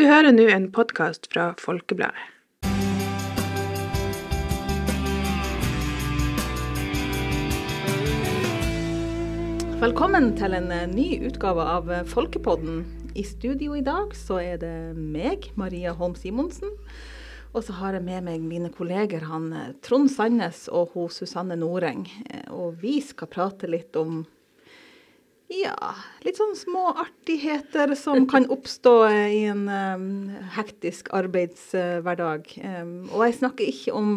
Du hører nå en podkast fra Folkebladet. Velkommen til en eh, ny utgave av eh, Folkepodden. I studio i dag så er det meg, Maria Holm Simonsen. Og så har jeg med meg mine kolleger han eh, Trond Sandnes og hun Susanne Noreng. Og vi skal prate litt om ja, litt sånn små artigheter som kan oppstå i en um, hektisk arbeidshverdag. Um, og jeg snakker ikke om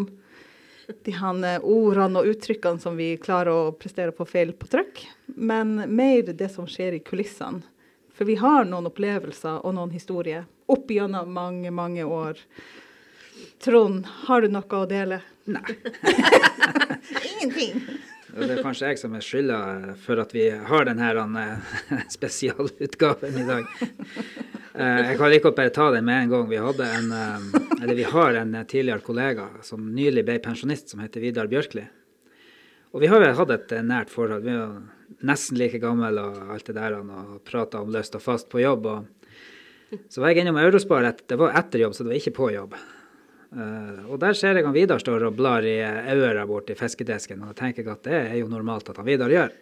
de han, eh, ordene og uttrykkene som vi klarer å prestere på feil på trykk, men mer det som skjer i kulissene. For vi har noen opplevelser og noen historier opp gjennom mange, mange år. Trond, har du noe å dele? Nei. Ingenting. Og det er kanskje jeg som er skylda for at vi har denne spesialutgaven i dag. Eh, Jeg kan like godt bare ta den med en gang. Vi en, eh, vi har en tidligere kollega som nylig ble pensjonist, som heter Vidar Bjørkli. Og vi har hatt et eh, nært forhold. Vi er nesten like gamle og alt det der, og prata om løst og fast på jobb. Så var jeg innom Eurospar, et, det var etter jobb, så det var ikke på jobb. Eh, og der ser jeg han Vidar står og blar i uh, øra borti fiskedisken, og tenker at det er jo normalt at han Vidar gjør.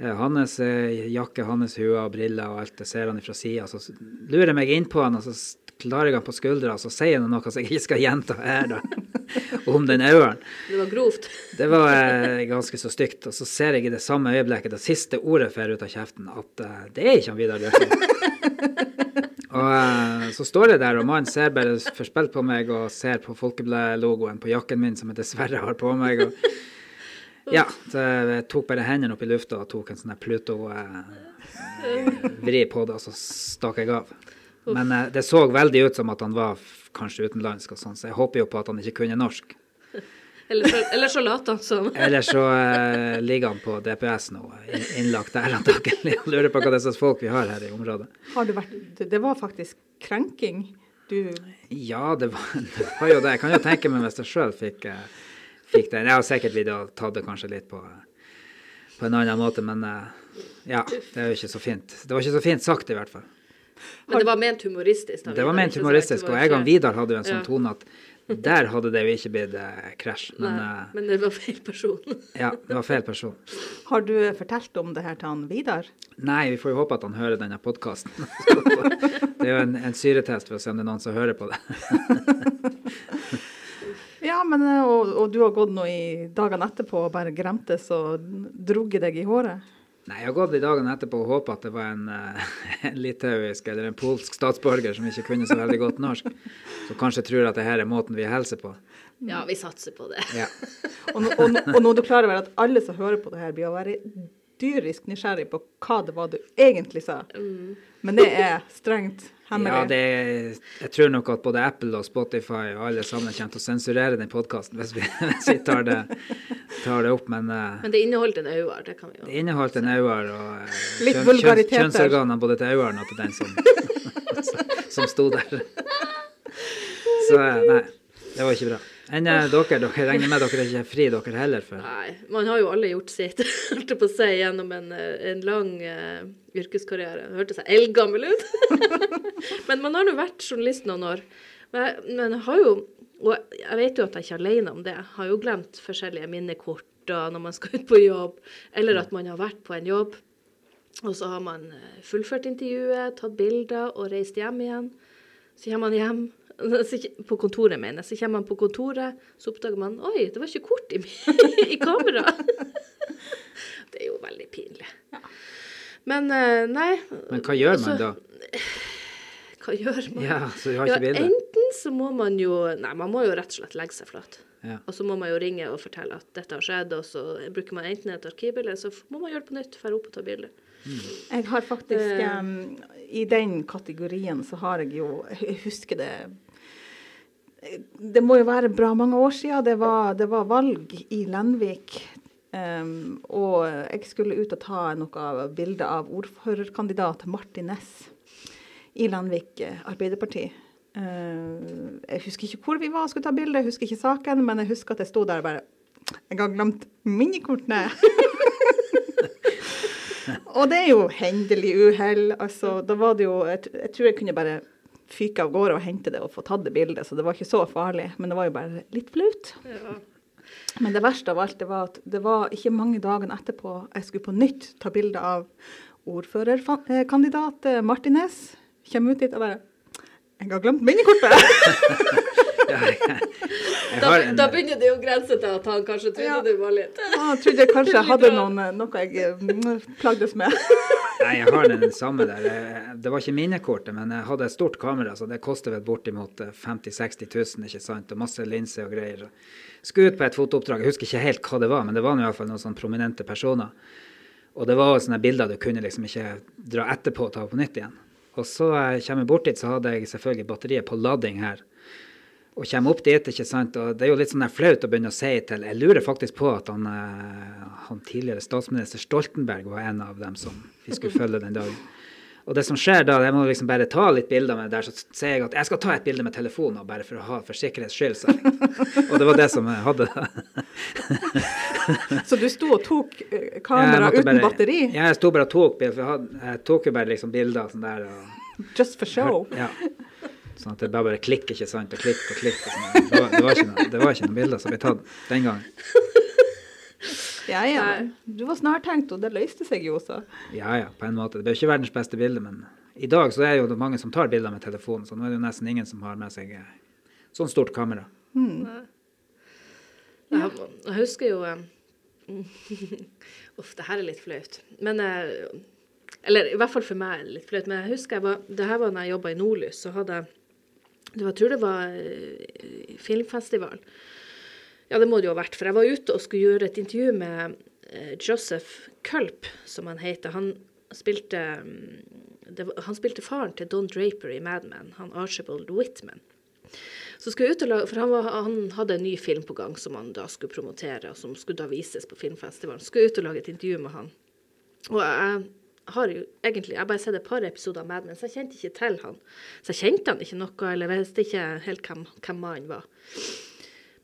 Uh, hans uh, jakke, hans hue og briller og alt, det ser han fra sida. Så lurer jeg meg inn på han, og så klarer jeg han på skuldra, og så sier han noe som jeg ikke skal gjenta her, da, om den øren. Det var grovt. Det var ganske så stygt. Og så ser jeg i det samme øyeblikket, det siste ordet fer ut av kjeften, at det er ikke han Vidar Bjørkli. Og eh, så står jeg der, og mannen ser bare forspilt på meg og ser på Folkebladet-logoen på jakken min, som jeg dessverre har på meg. og ja, så jeg tok bare hendene opp i lufta og tok en sånn Pluto-vri på det, og så stakk jeg av. Men eh, det så veldig ut som at han var kanskje utenlandsk, og sånn, så jeg håper jo på at han ikke kunne norsk. Eller så, eller så later han som. Eller så uh, ligger han på DPS nå, innlagt der antakelig, og lurer på hva det er slags folk vi har her i området. Har du vært Det var faktisk krenking. Du Ja, det var, det var jo det. Jeg kan jo tenke meg hvis jeg sjøl fikk, eh, fikk den. Jeg har sikkert videre tatt det kanskje litt på, på en annen måte, men eh, ja, det er jo ikke så fint. Det var ikke så fint sagt, i hvert fall. Men det var ment humoristisk. da, Det var ment humoristisk, og jeg og Vidar hadde jo en sånn Ja. tone at der hadde det jo ikke blitt eh, krasj. Men Nei, eh, men det var feil person. ja, det var feil person. Har du fortalt om det her til han Vidar? Nei, vi får jo håpe at han hører denne podkasten. Det er jo en, en syretest for å se om det er noen som hører på det. Ja, men eh, og, og du har gått nå i dagene etterpå og bare gremtes og drugget deg i håret? Nei, jeg har gått i dagene etterpå og håpa at det var en, eh, en litauisk eller en polsk statsborger som ikke kunne så veldig godt norsk, som kanskje tror at det her er måten vi hilser på. Ja, vi satser på det. Ja. Og, og, og nå er du klar over at alle som hører på det her, blir å være dyrisk nysgjerrig på hva det var du egentlig sa. Men det er strengt hemmelig. Ja, det er, jeg tror nok at både Apple og Spotify og alle sammen kommer til å sensurere den podkasten hvis, hvis vi tar det, tar det opp, men eh, Men det inneholdt en auer, det kan vi jo. det inneholdt en auer og eh, Litt kjøn, kjønnsorganene både til aueren og til den som, som sto der. Så eh, nei, det var ikke bra. Enn dere, dere regner med dere er ikke fri dere heller for Nei, man har jo alle gjort sitt, holdt jeg på å si, gjennom en, en lang uh, yrkeskarriere. Det hørtes eldgammel ut. men man har nå vært journalist noen år. Men, men har jo, og jeg vet jo at jeg ikke er alene om det, jeg har jo glemt forskjellige minnekort når man skal ut på jobb, eller at man har vært på en jobb. Og så har man eh, fullført intervjuet, tatt bilder og reist hjem igjen. Så kommer man hjem på kontoret, mener jeg. Så kommer man på kontoret, så oppdager man Oi, det var ikke kort i, i kamera. Det er jo veldig pinlig. Men eh, nei. Men hva gjør man da? da? Hva gjør man? Ja, så har ikke bilde? enten så må man jo Nei, man må jo rett og slett legge seg flat. Ja. Og så må man jo ringe og fortelle at dette har skjedd, og så bruker man enten et arkivbilde, så må man gjøre det på nytt, dra opp og ta bilde. Jeg har faktisk um, I den kategorien så har jeg jo Jeg husker det Det må jo være bra mange år siden. Det var, det var valg i Lenvik. Um, og jeg skulle ut og ta noe bilde av ordførerkandidat Martin Næss i Lenvik eh, Arbeiderparti. Eh, jeg husker ikke hvor vi var og skulle ta bilde, jeg husker ikke saken, men jeg husker at jeg sto der og bare Jeg har glemt minnekortene! Og det er jo hendelig uhell. Altså, da var det jo jeg, jeg tror jeg kunne bare fyke av gårde og hente det og få tatt det bildet, så det var ikke så farlig. Men det var jo bare litt flaut. Ja. Men det verste av alt det var at det var ikke mange dagene etterpå jeg skulle på nytt ta bilde av ordførerkandidat Martin Martinez. Kommer ut dit og bare Jeg har glemt minnekortet! Da, da begynner det jo å grense til at han kanskje trodde Ja. du var litt Ah, Han trodde jeg kanskje jeg hadde noen, eh, noe jeg eh, plagdes med. Nei, jeg har den samme der. Det var ikke minnekortet, men jeg hadde et stort kamera, så det koster vel bortimot eh, 50 000-60 000, ikke sant, og masse linser og greier. Skulle ut på et fotooppdrag, jeg husker ikke helt hva det var, men det var i hvert fall noen sånne prominente personer. Og det var sånne bilder du kunne liksom ikke dra etterpå og ta på nytt igjen. Og så eh, kommer jeg bort dit, så hadde jeg selvfølgelig batteriet på lading her. Og kommer opp dit, ikke sant, og det er jo litt sånn flaut å begynne å si til Jeg lurer faktisk på at han, eh, han tidligere statsminister Stoltenberg var en av dem som vi skulle følge den dagen. Og det som skjer da, jeg må liksom bare ta litt bilder med det der, så sier jeg at jeg skal ta et bilde med telefonen, bare for å ha for sikkerhets skyld. Så. Og det var det som jeg hadde. da. Så du sto og tok eh, kamera uten bare- batteri? Ja, jeg sto bare og tok bilder, for jeg, hadde, jeg tok jo bare liksom bilder sånn der. og... Just for show? Ja. Sånn at det bare bare klikker, ikke sant, og klikk og klikk. Og sånn. det, var, det, var ikke noe, det var ikke noen bilder som ble tatt den gangen. Ja, ja. Du var snartenkt, og det løste seg jo også. Ja, ja, på en måte. Det ble ikke verdens beste bilde, men i dag så er jo det mange som tar bilder med telefonen, så nå er det jo nesten ingen som har med seg eh, sånn stort kamera. Jeg, jeg husker jo eh, Uff, det her er litt flaut. Men eh, Eller i hvert fall for meg er det litt flaut. Men jeg husker jeg var, det her var når jeg jobba i Nordlys. Så hadde jeg det var, Jeg tror det var filmfestivalen, filmfestival. Ja, det må det jo ha vært. For jeg var ute og skulle gjøre et intervju med eh, Joseph Culp, som han heter. Han spilte mm, var, Han spilte faren til Don Draper i Mad Men, han Archibald Whitman. Så skulle jeg ut og lage, for han, var, han hadde en ny film på gang som han da skulle promotere, og som skulle da vises på filmfestivalen. Skulle jeg ut og lage et intervju med han. Og jeg har jo egentlig jeg har bare sett et par episoder av Mad Men, så jeg kjente ikke til han. Så jeg kjente han ikke noe, eller visste ikke helt hvem, hvem mannen var.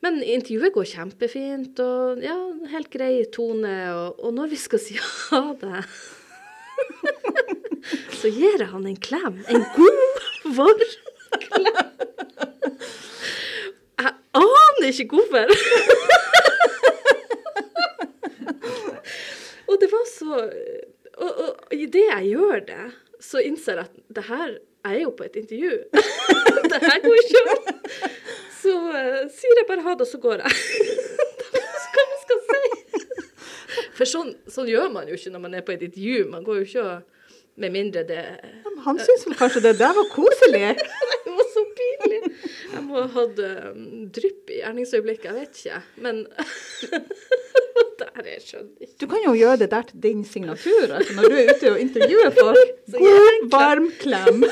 Men intervjuet går kjempefint, og ja, helt grei tone. Og, og når vi skal si ha det, så gir jeg han en klem. En god, varm klem. Jeg aner ikke hvorfor. og det var så Og, og idet jeg gjør det, så innser jeg at det her jeg er jo på et intervju. det her går ikke an. Så eh, sier jeg bare ha det, og så går jeg. Hva man skal si? For sånn, sånn gjør man jo ikke når man er på et intervju. Man går jo ikke og Med mindre det Men Han syns vel kanskje det der var koselig? Det var så pinlig. Jeg må ha hatt um, drypp i gjerningsøyeblikket, jeg vet ikke. Men Der, jeg skjønner ikke. Du kan jo gjøre det der til din signatur. Altså når du er ute og intervjuer folk. God, varm klem.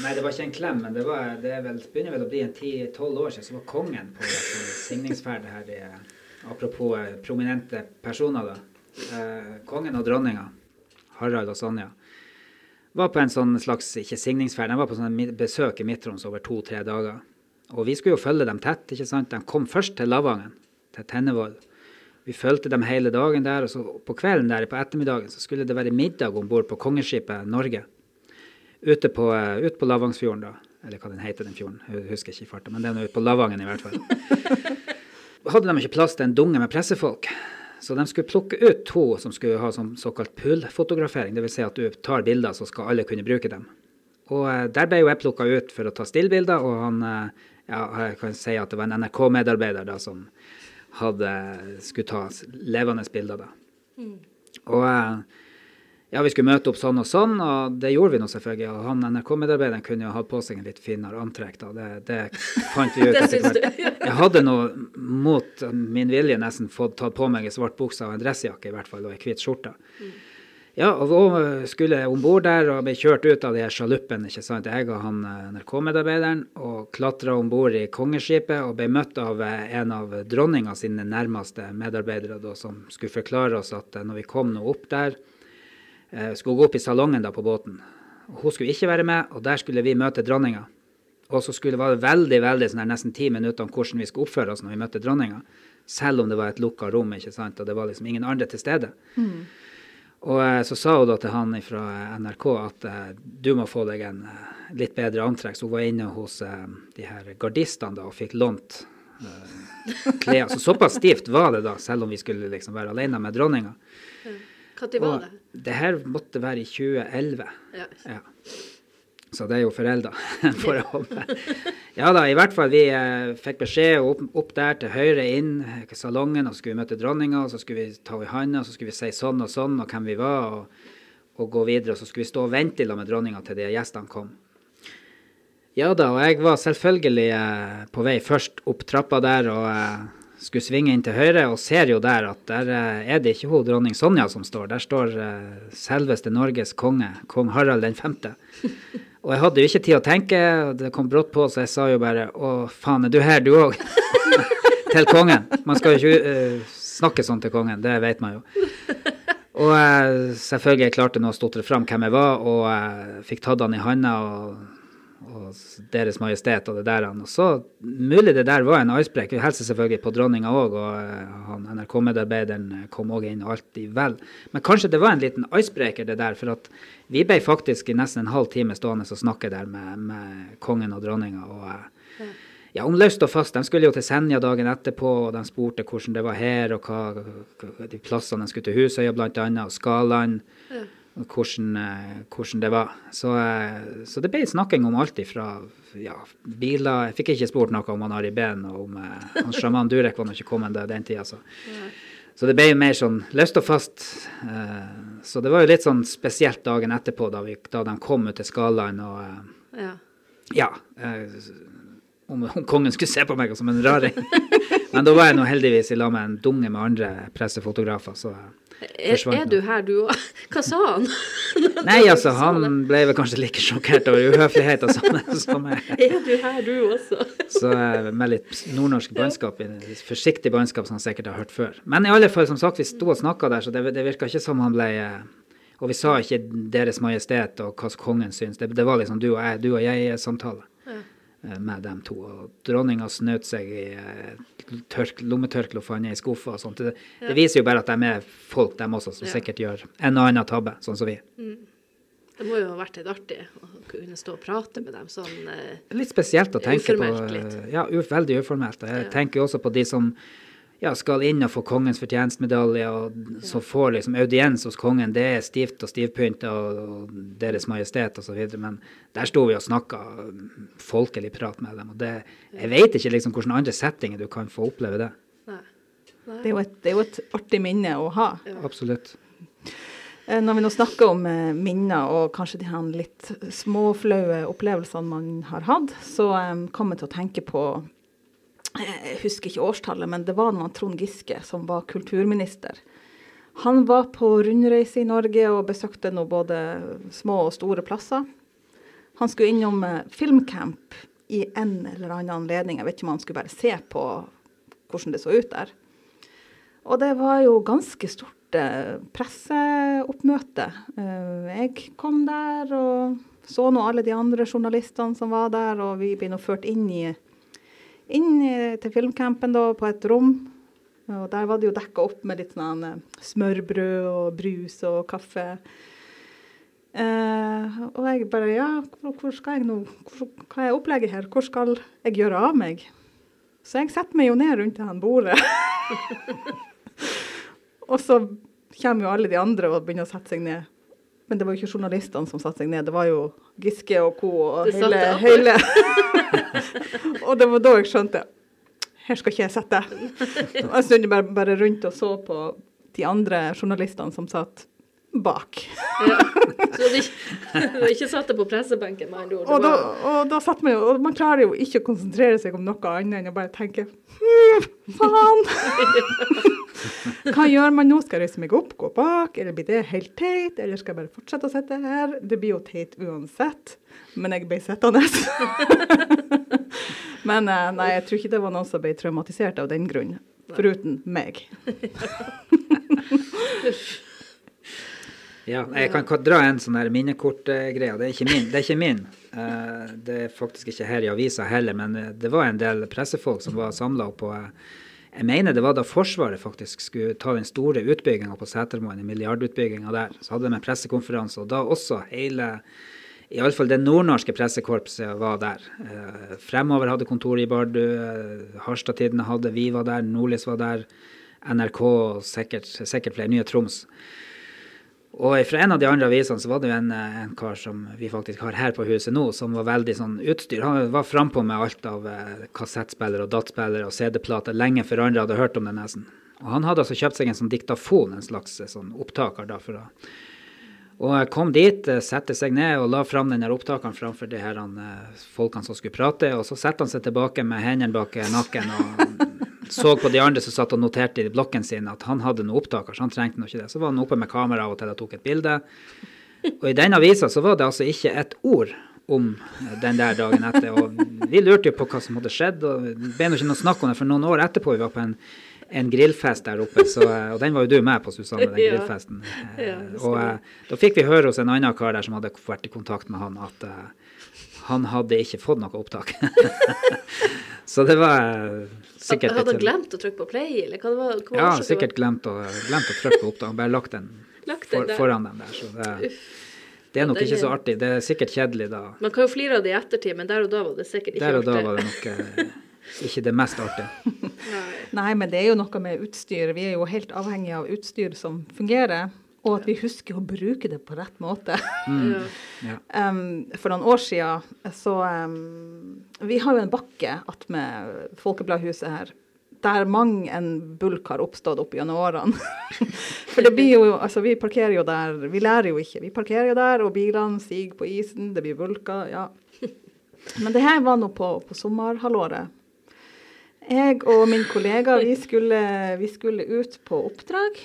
Nei, det var ikke en klem, men det, var, det vel, begynner vel å bli en 10-12 år siden så var kongen på, signingsferd her. i, apropos eh, prominente personer, da. Eh, kongen og dronninga, Harald og Sonja, var på en sånn slags ikke signingsferd, de var på sånn besøk i Midt-Troms over to-tre dager. Og vi skulle jo følge dem tett. ikke sant? De kom først til Lavangen, til Tennevoll. Vi fulgte dem hele dagen der, og så på kvelden der på ettermiddagen så skulle det være middag om bord på kongeskipet Norge ute på, eh, ut på Lavangsfjorden, da. Eller hva den heter, den fjorden. Jeg husker ikke i farta, men den er ute på Lavangen i hvert fall. Hadde de ikke plass til en dunge med pressefolk, så de skulle plukke ut to som skulle ha som såkalt poolfotografering. Dvs. Si at du tar bilder, så skal alle kunne bruke dem. Og eh, der ble jo jeg plukka ut for å ta stillbilder, og han eh, ja, jeg kan si at det var en NRK-medarbeider da som hadde, skulle ta levende bilder da. Og eh, ja, vi skulle møte opp sånn og sånn, og det gjorde vi nå selvfølgelig. Og han NRK-medarbeideren kunne jo ha på seg en litt finere antrekk, da. Det, det fant vi ut Det syns du? Jeg hadde nå mot min vilje nesten fått tatt på meg en svart bukse og en dressjakke i hvert fall, og ei hvit skjorte. Ja, og da skulle jeg om bord der og ble kjørt ut av de her sjaluppene, ikke sant. Jeg og han eh, NRK-medarbeideren og klatra om bord i kongeskipet og ble møtt av eh, en av dronninga sine nærmeste medarbeidere da, som skulle forklare oss at eh, når vi kom nå opp der, skulle gå opp i salongen da på båten. Hun skulle ikke være med, og der skulle vi møte dronninga. Og så skulle det være veldig, veldig sånn her nesten ti minutter om hvordan vi skulle oppføre oss når vi møtte dronninga. Selv om det var et lukka rom, ikke sant, og det var liksom ingen andre til stede. Og eh, så sa hun da til han fra NRK at eh, du må få deg en eh, litt bedre antrekk. Så hun var inne hos eh, de her gardistene da og fikk lånt eh, klær. Så såpass stivt var det da, selv om vi skulle liksom være alene med dronninga. Når var det? det her måtte være i 2011. Ja. Ja. Så det er jo forelda, får. Ja da, i hvert fall. Vi eh, fikk beskjed opp, opp der til høyre inn i salongen, og så skulle vi møte dronninga, og så skulle vi ta henne i handa, og så skulle vi si sånn og sånn, og hvem vi var, og, og gå videre. Og så skulle vi stå og vente sammen med dronninga til de gjestene kom. Ja da, og jeg var selvfølgelig eh, på vei først opp trappa der og eh, skulle svinge inn til høyre, og ser jo der at der eh, er det ikke hun dronning Sonja som står. Der står eh, selveste Norges konge, kong Harald den femte. Og jeg hadde jo ikke tid å tenke, og det kom brått på, så jeg sa jo bare å faen, er du her du òg? til kongen. Man skal jo ikke uh, snakke sånn til kongen, det vet man jo. Og uh, selvfølgelig jeg klarte nå å stotre fram hvem jeg var, og uh, fikk tatt han i handa og Deres Majestet og det der. Og så mulig det der var en icebreaker. Vi hilser selvfølgelig på dronninga òg, og eh, han NRK-medarbeideren eh, kom òg inn, og alt i vel. Men kanskje det var en liten icebreaker, det der, for at vi ble faktisk i nesten en halv time stående og snakke der med, med kongen og dronninga. og eh, ja, om løst og fast. De skulle jo til Senja dagen etterpå, og de spurte hvordan det var her, og hva, de plassene de skulle til Husøya annet, og Skaland, og hvordan, eh, hvordan det var. Så, eh, så det ble snakking om alt ifra ja, biler Jeg fikk ikke spurt noe om han Ari Behn, og om eh, han sjaman Durek var nå ikke kommet den tida, så. Så det ble mer sånn løst og fast. Så det var jo litt sånn spesielt dagen etterpå, da, vi, da de kom ut til skalaen og Ja. ja, om, om kongen skulle se på meg som en raring. Men da var jeg nå heldigvis i lag med en dunge med andre pressefotografer, så Er, er du her, du òg? Hva sa han? Nei, altså, han ble vel kanskje like sjokkert over uhøfligheten som, jeg. Er du her, du også? Så med litt nordnorsk bannskap, forsiktig bannskap som han sikkert har hørt før. Men i alle fall, som sagt, vi sto og snakka der, så det, det virka ikke som han ble eh, Og vi sa ikke Deres Majestet og hva kongen syns. Det, det var liksom du og jeg, du og jeg-samtale. Med dem to. Og dronninga snøt seg i eh, tørk, lommetørkle og fant ned i skuffa og sånt. Det, det viser jo bare at de er folk, dem også, som Ja. sikkert gjør en og annen tabbe, sånn som vi. Det må jo ha vært litt artig å kunne stå og prate med dem sånn eh, Litt spesielt å tenke Uformelt på. litt. Ja, veldig uformelt. Jeg Ja. tenker jo også på de som ja, skal inn og få kongens fortjenstmedalje, og så får liksom audiens hos kongen. Det er stivt og stivpynta og, og Deres Majestet osv. Men der sto vi og snakka folkelig prat med dem. Og det, jeg vet ikke liksom hvordan andre settinger du kan få oppleve det. Nei. Det er, jo et, det er jo et artig minne å ha. Absolutt. Eh, Når vi nå snakker om eh, minner og kanskje de her litt småflaue opplevelsene man har hatt, så kommer kom jeg til å tenke på eh, Jeg husker ikke årstallet, men det var noen Trond Giske som var kulturminister. Han var på rundreise i Norge og besøkte nå både små og store plasser. Han skulle innom eh, filmcamp i en eller annen anledning. Jeg vet ikke om han skulle bare se på hvordan det så ut der. Og det var jo ganske stort eh, presseoppmøte. Eh, jeg kom der og så nå alle de andre journalistene som var der, og vi ble nå ført inn, i, inn til filmcampen da, på et rom. Og der var det jo dekka opp med litt sånn eh, smørbrød og brus og kaffe. Eh, og jeg bare Ja, hvor, hvor skal jeg nå hvor, Hva er opplegget her? Hvor skal jeg gjøre av meg? Så jeg setter meg jo ned rundt det bordet. og så kommer jo alle de andre og begynner å sette seg ned. Men det var jo ikke journalistene som satte seg ned, det var jo Giske og co. og hele, hele. Og det var da jeg skjønte her skal ikke jeg sitte. Og Jeg snudde bare, bare rundt og så på de andre journalistene som satt bak. Ja. Så du ikke, ikke satt deg på pressebenken, med andre ord. Og da, og da satt man jo, og man klarer jo ikke å konsentrere seg om noe annet enn å bare tenke hm, faen! Hva gjør man nå? Skal jeg reise meg opp, gå bak, eller blir det helt teit? Eller skal jeg bare fortsette å sitte her? Det blir jo teit uansett, men jeg ble sittende. men eh, nei, jeg tror ikke det var noen som ble traumatisert av den grunn, foruten meg. Ja, jeg kan dra en sånn minnekortgreie. Det er ikke min. Det er, ikke min. Eh, det er faktisk ikke her i avisa heller, men eh, det var en del pressefolk som var samla på Jeg mener det var da Forsvaret faktisk skulle ta den store utbygginga på Setermoen, milliardutbygginga der. Så hadde de en pressekonferanse, og da også hele Iallfall det nordnorske pressekorpset var der. Eh, Fremover hadde kontor i Bardu, eh, Harstad-Tidende hadde, vi var der, Nordlys var der, NRK og sikkert, sikkert flere, Nye Troms. Og fra en av de andre avisene så var det jo en, eh, en kar som vi faktisk har her på huset nå, som var veldig sånn utstyr. Han var frampå med alt av eh, kassettspillere og dataspillere og CD-plater lenge før andre hadde hørt om det, nesten. Og han hadde altså kjøpt seg en sånn diktafon, en slags eh, sånn opptaker da, for å og jeg kom dit, sette seg ned og la fram den opptakeren framfor de her folkene som skulle prate. Og så setter han seg tilbake med hendene bak nakken og så på de andre som satt og noterte i blokken sin at han hadde noe opptak, så han trengte nå ikke det. Så var han oppe med kamera av og til og tok et bilde. Og i den avisa så var det altså ikke et ord om den der dagen etter. Og vi lurte jo på hva som hadde skjedd, og det ble nå ikke noe snakk om det for noen år etterpå. Vi var på en en grillfest der oppe, så, og den var jo du med på, Susanne, den Ja. grillfesten. Ja, Eh, og eh, da fikk vi høre hos en annen kar der som hadde vært i kontakt med han, at eh, han hadde ikke fått noe opptak. så det var eh, sikkert Hadde han glemt å trykke på play, eller hva det var? Hva Ja, sikkert glemt å, glemt å trykke på opptak. Bare lagt den Lagt den for, foran den der. Så det, det er nok ikke så artig. Det er sikkert kjedelig da. Man kan jo flire av det i ettertid, men der og da var det sikkert ikke artig. Der og da var det nok eh, ikke det mest artige. Nei. Nei, men det er jo noe med utstyr. Vi er jo helt avhengig av utstyr som fungerer, og at vi husker å bruke det på rett måte. Mm. Ja. Um, for noen år siden så um, Vi har jo en bakke attmed Folkebladhuset her. Der mang en bulk har oppstått opp gjennom årene. For det blir jo Altså, vi parkerer jo der. Vi lærer jo ikke. Vi parkerer jo der, og bilene siger på isen, det blir bulker. Ja. Men det her var nå på, på sommerhalvåret. Jeg og min kollega, vi skulle, vi skulle ut på oppdrag.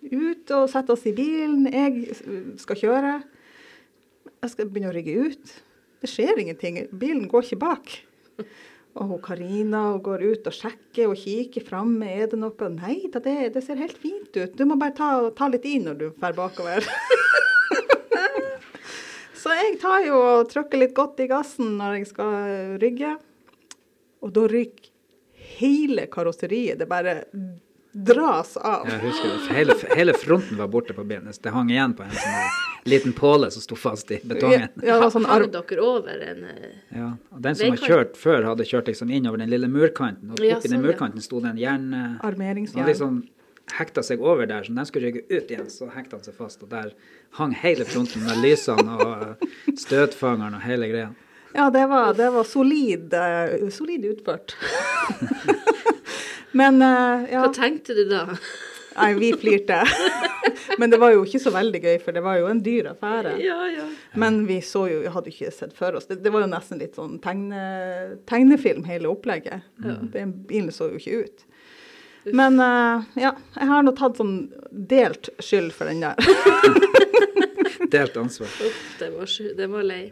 Ut og sette oss i bilen. Jeg skal kjøre. Jeg skal begynne å rygge ut. Det skjer ingenting. Bilen går ikke bak. Og Karina går ut og sjekker og kikker framme. Er det noe? Nei da, det, det ser helt fint ut. Du må bare ta, ta litt i når du drar bakover. Så jeg tar jo og trykker litt godt i gassen når jeg skal rygge. Og da ryker hele karosseriet. Det bare dras av. Jeg husker det. Hele, hele fronten var borte på bilen. Det hang igjen på en sånn liten påle som sto fast i betongen. Ja, var sånn arv... dere over en eh, Ja, og Den som har kjørt før, hadde kjørt liksom innover den lille murkanten. Og Ja, oppi sånn, den murkanten sto det en jern... Han armeringsjern. liksom hekta seg over der, så når den skulle rygge ut igjen, så hekta han seg fast. Og der hang hele fronten med lysene og eh, støtfangeren og hele greia. Ja, det var, det var solid, eh, solid utført. Men uh, ja, Hva tenkte du da? nei, vi flirte. Men det var jo ikke så veldig gøy, for det var jo en dyr affære. Ja, ja. Men vi så jo, hadde ikke sett for oss. Det, det var jo nesten litt sånn tegne, tegnefilm, hele opplegget. Den bilen så jo ikke ut. Men uh, ja, jeg har nå tatt sånn delt skyld for den der. Delt ansvar. Uff, det var, var lei.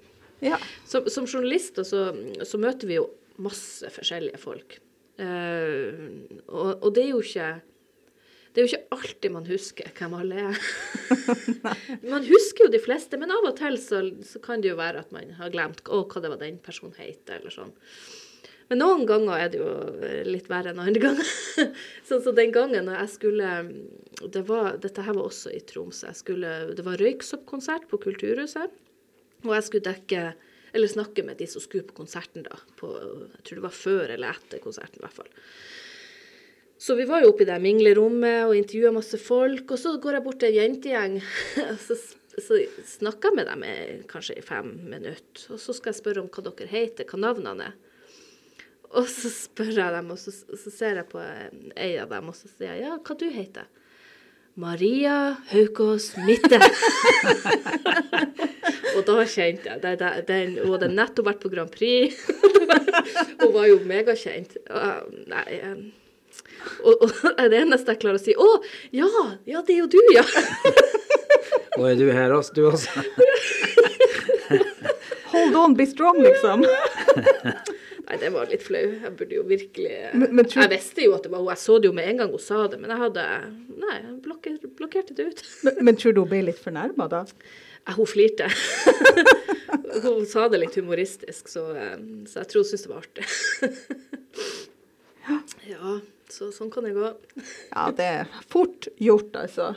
Ja. Som, som journalister så, så møter vi jo masse forskjellige folk. Eh, og, og det er jo ikke det er jo ikke alltid man husker hvem alle er. man husker jo de fleste, men av og til så, så kan det jo være at man har glemt å, hva det var den personen het, eller sånn. Men noen ganger er det jo eh, litt verre enn andre ganger. sånn som den gangen når jeg skulle det var, Dette her var også i Tromsø. Jeg skulle, det var røyksoppkonsert på Kulturhuset. Og jeg skulle dekke, eller snakke med de som skulle på konserten da. På, jeg tror det var før eller etter konserten i hvert fall. Så vi var jo oppe i det minglerommet og intervjua masse folk. Og så går jeg bort til en jentegjeng, og så, så snakker jeg med dem i kanskje i fem minutter. Og så skal jeg spørre om hva dere heter, hva navnene er. Og så spør jeg dem, og så, så ser jeg på eh, ei av dem, og så sier jeg ja, hva du heter Maria Haukås Mitte. og da kjente jeg det, det, den, Hun hadde nettopp vært på Grand Prix. hun var jo megakjent. Og, Nei og, og det eneste jeg klarer å si Å, ja! Ja, det er jo du, ja! Og er du her også, du også? Hold on, be strong, liksom. Nei, det var litt flau. Jeg burde jo virkelig Men- men tror- Jeg visste jo at det var hun. Jeg så det jo med en gang hun sa det, men jeg hadde Nei, jeg blokker, blokkerte det ut. Men, men tror du hun ble litt fornærma da? Ja, hun flirte. hun sa det litt humoristisk, så, eh, så jeg tror hun syntes det var artig. ja. Så sånn kan det gå. Ja, det er fort gjort, altså.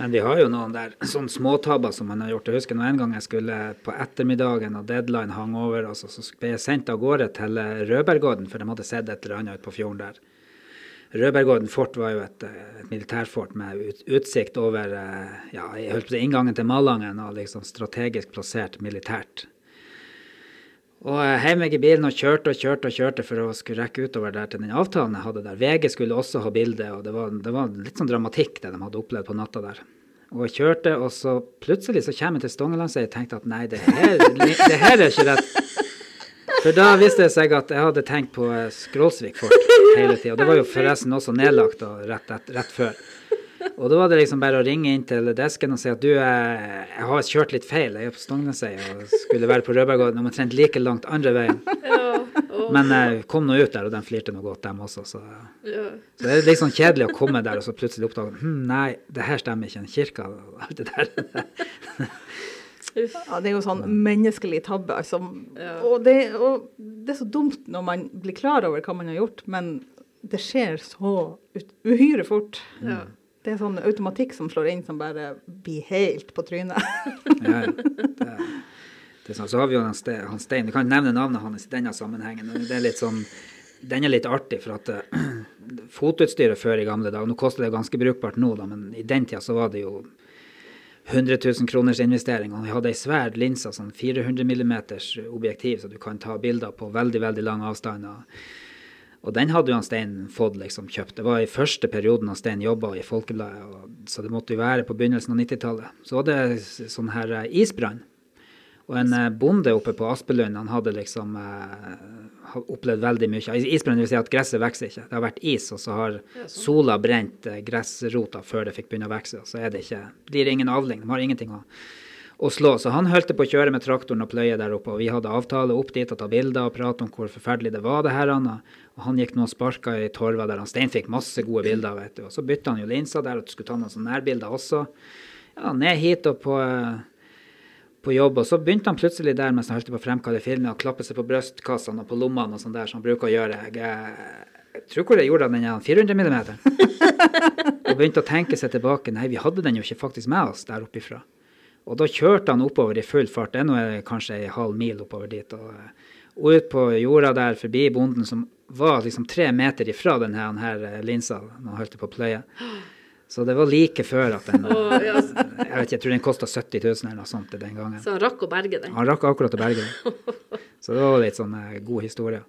Men vi har jo noen der sånne småtabber som man har gjort. Jeg husker en gang jeg skulle på ettermiddagen og deadline hang over, altså, så ble jeg sendt av gårde til eh, Rødbergodden, for de hadde sett et eller annet ute på fjorden der. Rødbergodden fort var jo et, eh, et militærfort med ut, utsikt over eh, ja, jeg holdt på det, inngangen til Malangen og liksom strategisk plassert militært. Og jeg heiv meg i bilen og kjørte og kjørte og kjørte for å skulle rekke utover der til den avtalen jeg hadde der. VG skulle også ha bilde, og det var, det var litt sånn dramatikk det de hadde opplevd på natta der. Og jeg kjørte, og så plutselig så kommer jeg til Stongelandsøy og tenkte at nei, det her, det her er ikke rett. For da viste det seg at jeg hadde tenkt på eh, Skrålsvik fort hele tida. Det var jo forresten også nedlagt da, rett, rett, rett før. Og da var det liksom bare å ringe inn til desken og si at du, jeg, jeg har kjørt litt feil. Jeg er på Stongnesøy og skulle være på Rødberggården omtrent like langt andre veien. Ja, oh. Men jeg kom nå ut der, og de flirte nå godt, dem også. Så, ja. så det er litt sånn kjedelig å komme der og så plutselig oppdage hm, nei, det her stemmer ikke. En kirke og alt det der. Ja, det er jo sånn menneskelig tabbe. Altså. Ja. Og, det, og det er så dumt når man blir klar over hva man har gjort, men det skjer så uhyre fort. ja. Det er sånn automatikk som slår inn som bare blir helt på trynet. Ja, det, det er sånn. Så har vi jo han Ste- han Stein. Du kan nevne navnet hans i denne sammenhengen. Det er litt sånn, den er litt artig, for at uh, fotutstyret før i gamle dager Nå koster det ganske brukbart nå, da, men i den tida så var det jo 100 000 kroners investering. Og vi hadde ei svær linse, sånn 400 millimeters objektiv, så du kan ta bilder på veldig, veldig lang avstand. Og, den hadde jo han Stein fått liksom kjøpt. Det var i første perioden han Stein jobba i Folkebladet, så det måtte jo være på begynnelsen av 90-tallet. Så var det sånn her eh, isbrann. Og en eh, bonde oppe på Aspelund, han hadde liksom eh, opplevd veldig mye. Is- Isbrann vil si at gresset vokser ikke. Det har vært is, og så har sola brent eh, gressrota før det fikk begynne å vokse. og Så er det ikke, blir det ingen avling. De har ingenting å, å slå. Så han holdt på å kjøre med traktoren og pløye der oppe, og vi hadde avtale opp dit og ta bilder og prate om hvor forferdelig det var, det her. Anna. Og han gikk nå og sparka i torva der. Han Stein fikk masse gode bilder, vet du. Og så bytta han jo linsa der, og skulle ta noen sånne nærbilder også. Ja, ned hit og på eh, på jobb, og så begynte han plutselig der mens han holdt på å fremkalle filmen, å klappe seg på brystkassene og på lommene og sånn der, som han bruker å gjøre. Jeg, eh, jeg tror hvor jeg gjorde av den ja, 400 millimeter. og begynte å tenke seg tilbake. Nei, vi hadde den jo ikke faktisk med oss der oppe ifra. Og da kjørte han oppover i full fart. Det er nå eh, kanskje ei halv mil oppover dit. Og, eh, og ut på jorda der, forbi bonden som var liksom tre meter ifra denne her, eh, linsa han holdt på å pløye. Så det var like før at den Jeg vet ikke, jeg tror den kosta 70 000 eller noe sånt den gangen. så han rakk å berge den. Han rakk akkurat å berge den. Så det var litt sånn eh, god historie.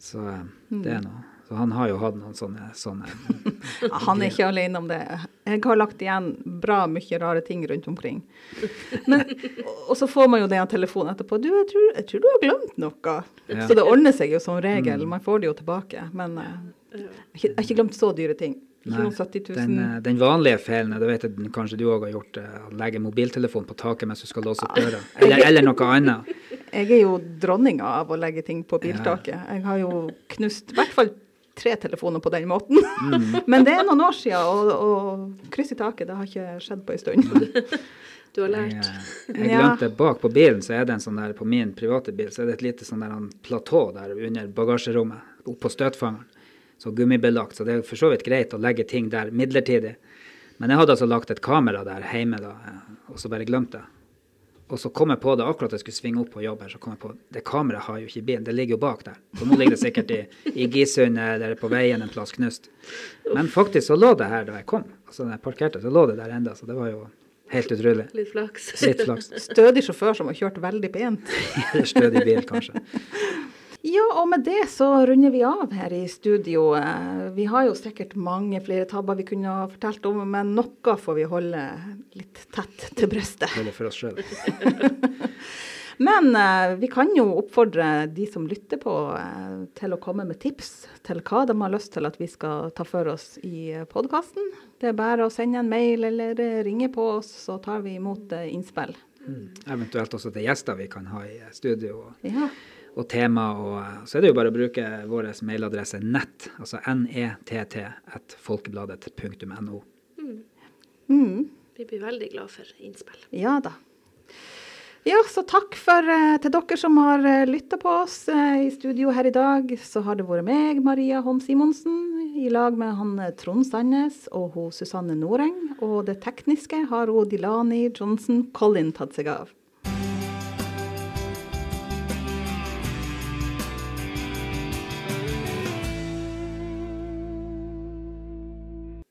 Så eh, det er noe. Så han har jo hatt noen sånne, sånne Han er ikke alene om det. Jeg har lagt igjen bra mye rare ting rundt omkring. Men, og så får man jo det av telefonen etterpå. Du, jeg tror, jeg tror du har glemt noe. Ja. Så det ordner seg jo som regel. Man får det jo tilbake. Men eh, jeg har ikke- jeg har ikke glemt så dyre ting. Nei, noen 70 000. den, eh, den vanlige feilen, det vet jeg kanskje du òg har gjort, eh, å legge mobiltelefon på taket mens du skal låse opp døra. Eller, eller noe annet. Jeg er jo dronninga av å legge ting på biltaket. Jeg har jo knust i hvert fall tre telefoner på den måten. Mm. Men det er noen år siden, og, og kryss i taket, det har ikke skjedd på en stund. Du har lært. Jeg, jeg Ja. glemte bak på bilen, så er det en sånn der, på min private bil, så er det et lite sånn der en platå der under bagasjerommet, oppå støtfangeren. Så gummibelagt, så det er for så vidt greit å legge ting der midlertidig. Men jeg hadde altså lagt et kamera der hjemme da, og så bare glemte jeg. Og så kom jeg på det akkurat jeg skulle svinge opp på jobb her, så kom jeg på det kameraet har jo ikke i bilen, det ligger jo bak der. Så nå ligger det sikkert i, i Gisundet eller på veien en plass knust. Men faktisk så lå det her da jeg kom. Altså da jeg parkerte, så lå det der enda, så det var jo helt utrolig. Litt flaks. Litt flaks. Stødig sjåfør som har kjørt veldig pent. Eller stødig bil, kanskje. Ja, og med det så runder vi av her i studio. Eh, Vi har jo sikkert mange flere tabber vi kunne ha fortalt om, men noe får vi holde litt tett til brystet. Heller for oss sjøl. Men eh, vi kan jo oppfordre de som lytter på, eh, til å komme med tips til hva de har lyst til at vi skal ta for oss i podkasten. Det er bare å sende en mail eller ringe på oss, så tar vi imot innspill. innspill. Eventuelt også til gjester vi kan ha i studio, Ja. Og tema. Og eh, så er det jo bare å bruke vår mailadresse nett, altså nett.folkebladet.no. Mm. Mm, Vi blir veldig glad for innspill. ja da. Ja, så takk for, eh, til dere som har uh, lytta på oss eh, i studio her i dag. Så har det vært meg, Maria Holm Simonsen, i lag med han eh, Trond Sandnes og hun Susanne Noreng. Og det tekniske har hun Dilani Johnson Collin tatt seg av.